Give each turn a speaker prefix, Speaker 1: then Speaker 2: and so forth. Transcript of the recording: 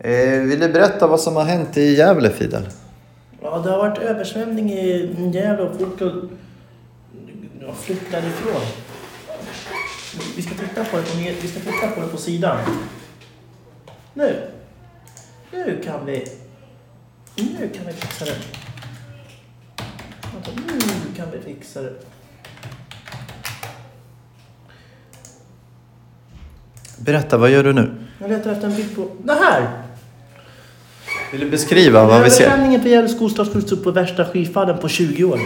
Speaker 1: Eh, vill du berätta vad som har hänt i Gävle, Fidel?
Speaker 2: Ja, det har varit översvämning i Gävle och folk har flytt därifrån. Vi ska titta på det på, vi ska titta på det på sidan. Nu. Nu kan vi... Nu kan vi fixa det. Nu kan vi fixa det.
Speaker 1: Berätta, vad gör du nu?
Speaker 2: Jag letar efter en bild på... Det här!
Speaker 1: Vill du beskriva vad vi ser?
Speaker 2: Översvämningen på Gävle skolstad skjuts upp på värsta skyfallen på 20 år.